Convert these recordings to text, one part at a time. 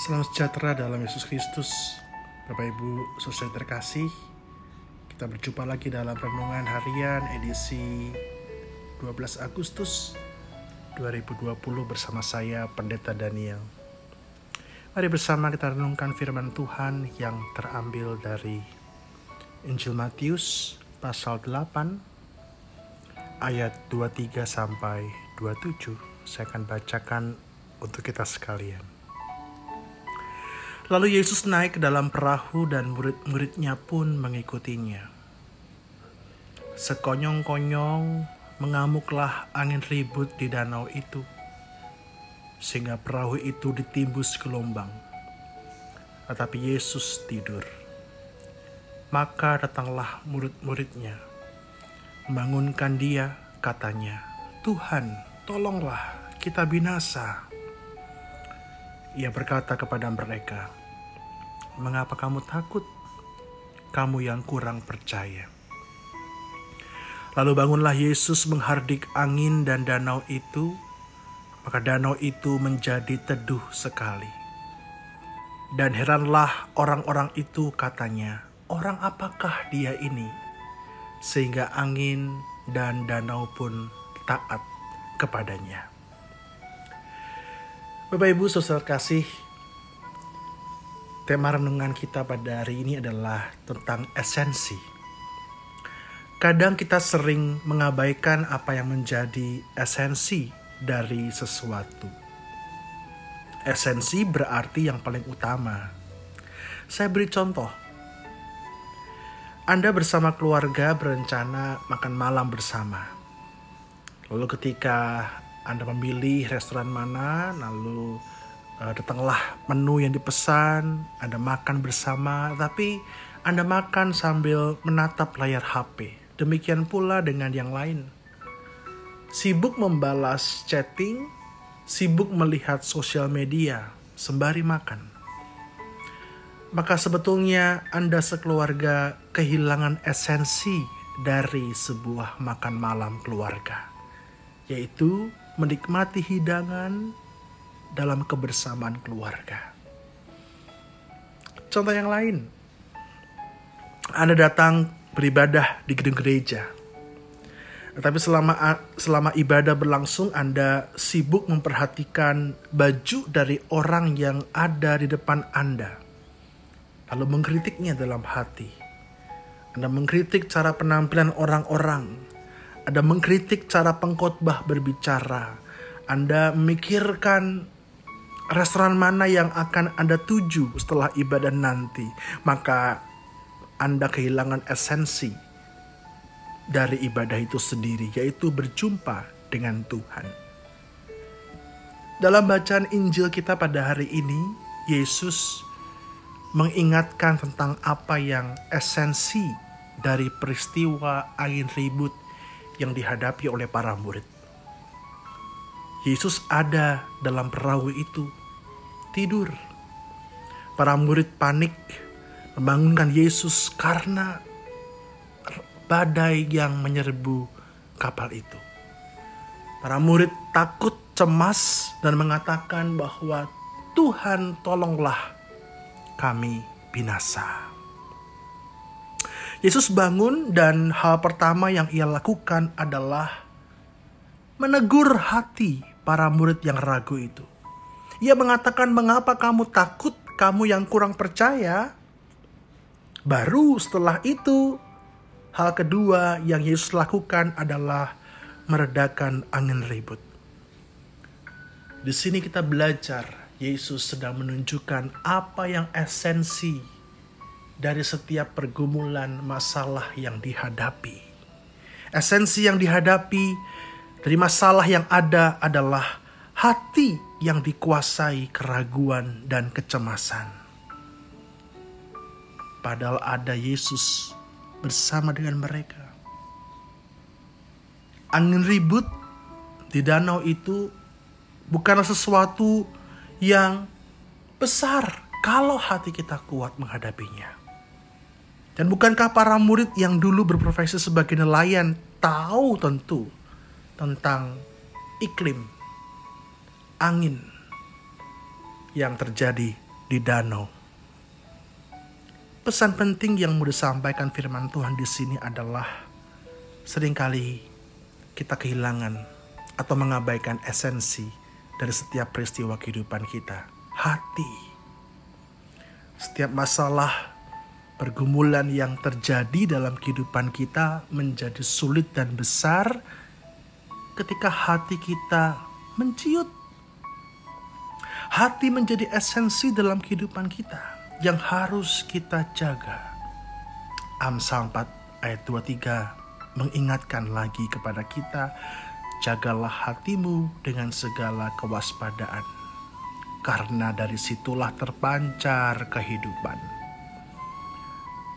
Salam sejahtera dalam Yesus Kristus. Bapak Ibu, saudara terkasih, kita berjumpa lagi dalam renungan harian edisi 12 Agustus 2020 bersama saya Pendeta Daniel. Mari bersama kita renungkan firman Tuhan yang terambil dari Injil Matius pasal 8 ayat 23 sampai 27. Saya akan bacakan untuk kita sekalian. Lalu Yesus naik ke dalam perahu dan murid-muridnya pun mengikutinya. Sekonyong-konyong mengamuklah angin ribut di danau itu, sehingga perahu itu ditimbus gelombang. Tetapi Yesus tidur. Maka datanglah murid-muridnya, membangunkan dia, katanya, Tuhan, tolonglah kita binasa. Ia berkata kepada mereka, Mengapa kamu takut? Kamu yang kurang percaya. Lalu bangunlah Yesus menghardik angin dan danau itu, maka danau itu menjadi teduh sekali. Dan heranlah orang-orang itu katanya, orang apakah dia ini? Sehingga angin dan danau pun taat kepadanya. Bapak Ibu saudara kasih, Tema renungan kita pada hari ini adalah tentang esensi. Kadang kita sering mengabaikan apa yang menjadi esensi dari sesuatu. Esensi berarti yang paling utama. Saya beri contoh. Anda bersama keluarga berencana makan malam bersama. Lalu ketika Anda memilih restoran mana, lalu uh, datanglah menu yang dipesan, Anda makan bersama, tapi Anda makan sambil menatap layar HP. Demikian pula dengan yang lain. Sibuk membalas chatting, sibuk melihat sosial media sembari makan. Maka sebetulnya Anda sekeluarga kehilangan esensi dari sebuah makan malam keluarga, yaitu menikmati hidangan dalam kebersamaan keluarga. Contoh yang lain, Anda datang beribadah di gedung gereja, tetapi selama selama ibadah berlangsung Anda sibuk memperhatikan baju dari orang yang ada di depan Anda, lalu mengkritiknya dalam hati. Anda mengkritik cara penampilan orang-orang, Anda mengkritik cara pengkhotbah berbicara, Anda memikirkan restoran mana yang akan Anda tuju setelah ibadah nanti, maka Anda kehilangan esensi dari ibadah itu sendiri, yaitu berjumpa dengan Tuhan. Dalam bacaan Injil kita pada hari ini, Yesus mengingatkan tentang apa yang esensi dari peristiwa angin ribut yang dihadapi oleh para murid. Yesus ada dalam perahu itu tidur. Para murid panik membangunkan Yesus karena badai yang menyerbu kapal itu. Para murid takut, cemas, dan mengatakan bahwa Tuhan tolonglah kami binasa. Yesus bangun dan hal pertama yang ia lakukan adalah menegur hati para murid yang ragu itu. Ia mengatakan, "Mengapa kamu takut? Kamu yang kurang percaya." Baru setelah itu, hal kedua yang Yesus lakukan adalah meredakan angin ribut. Di sini kita belajar Yesus sedang menunjukkan apa yang esensi dari setiap pergumulan masalah yang dihadapi. Esensi yang dihadapi dari masalah yang ada adalah hati yang dikuasai keraguan dan kecemasan. Padahal ada Yesus bersama dengan mereka. Angin ribut di danau itu bukanlah sesuatu yang besar kalau hati kita kuat menghadapinya. Dan bukankah para murid yang dulu berprofesi sebagai nelayan tahu tentu tentang iklim angin yang terjadi di danau. Pesan penting yang mau disampaikan firman Tuhan di sini adalah sering kali kita kehilangan atau mengabaikan esensi dari setiap peristiwa kehidupan kita. Hati. Setiap masalah pergumulan yang terjadi dalam kehidupan kita menjadi sulit dan besar ketika hati kita menciut Hati menjadi esensi dalam kehidupan kita yang harus kita jaga. Amsal 4 ayat 23 mengingatkan lagi kepada kita, jagalah hatimu dengan segala kewaspadaan. Karena dari situlah terpancar kehidupan.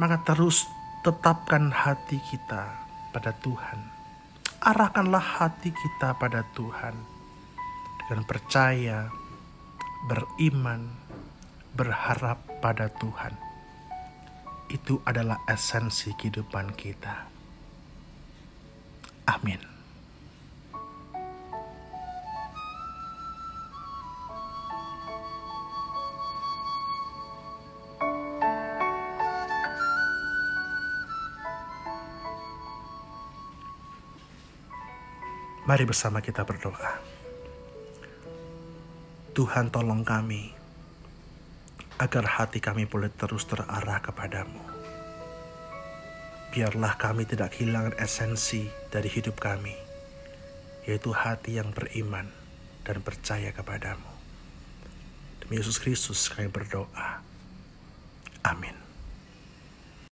Maka terus tetapkan hati kita pada Tuhan. Arahkanlah hati kita pada Tuhan dengan percaya beriman, berharap pada Tuhan. Itu adalah esensi kehidupan kita. Amin. Mari bersama kita berdoa. Tuhan tolong kami, agar hati kami boleh terus terarah kepadamu. Biarlah kami tidak kehilangan esensi dari hidup kami, yaitu hati yang beriman dan percaya kepadamu. Demi Yesus Kristus kami berdoa. Amin.